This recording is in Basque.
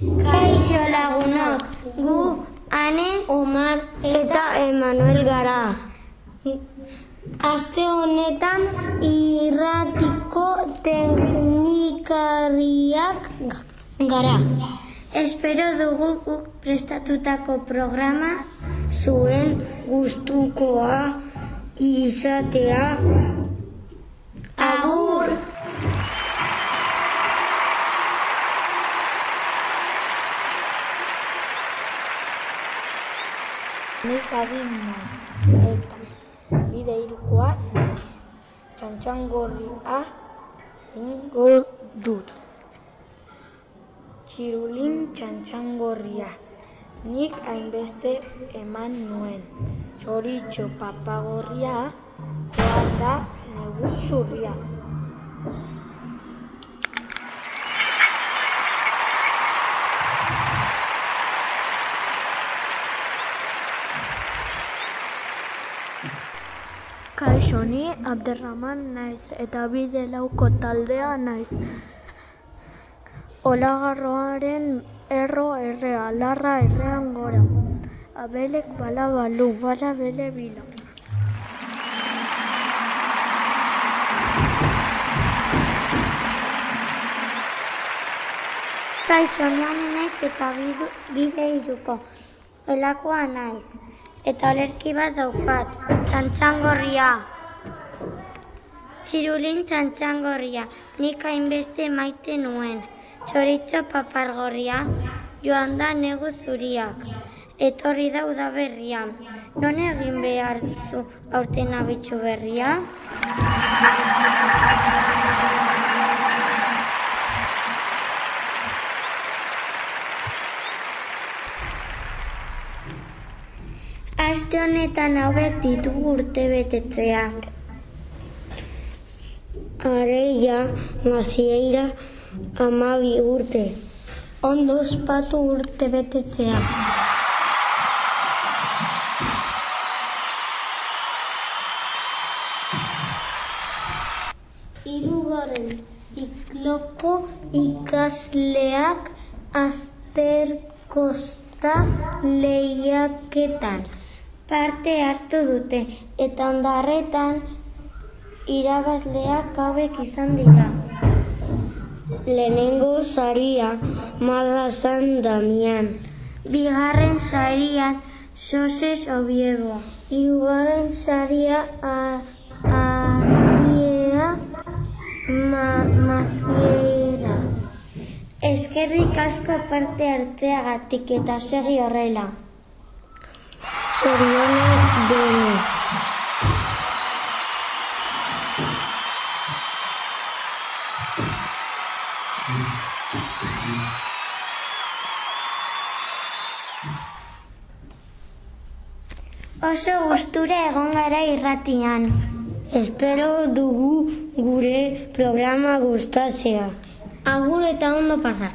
Kaixo lagunok, gu Ane, Omar eta Emanuel gara. Aste honetan irratiko teknikariak gara. Espero dugu guk prestatutako programa zuen gustukoa izatea. Agur! Nik adin eta bide irukoa. Txantxangorria ingo dut. Txirulin txantxangorria. Nik hainbeste eman nuen. Txoritxo papagorria joan da negu zurria. Kaixo, ni Abderraman naiz eta bide lauko taldea naiz. Olagarroaren erro errea, larra errean gora. Abelek bala balu, bala bele bila. Kaixo nian naiz eta bidu- bide iruko. Elakoa naiz. Eta olerki bat daukat. Txantxangorria. Txirulin txantxangorria. Nik hainbeste maite nuen. Txoritxo papargorria. Joan da negu zuriak. Etorri da udaberria. Non egin behar duzu aurten abitxu berria? Aste honetan hauek ditugu urte betetzeak. Areia, mazieira, amabi urte. Ondo ospatu urte betetzea. Hirugarren zikloko ikasleak azterkosta lehiaketan parte hartu dute eta ondarretan irabazleak hauek izan dira. Lehenengo saria Mala San Damian. Bigarren sarian Soses Oviedo. Hirugarren saria Ariea Ma Maziera. Eskerrik asko parte hartzeagatik eta segi horrela. Zorionak dene. Oso gustura egon gara irratian. Espero dugu gure programa gustatzea. Agur eta ondo pasar.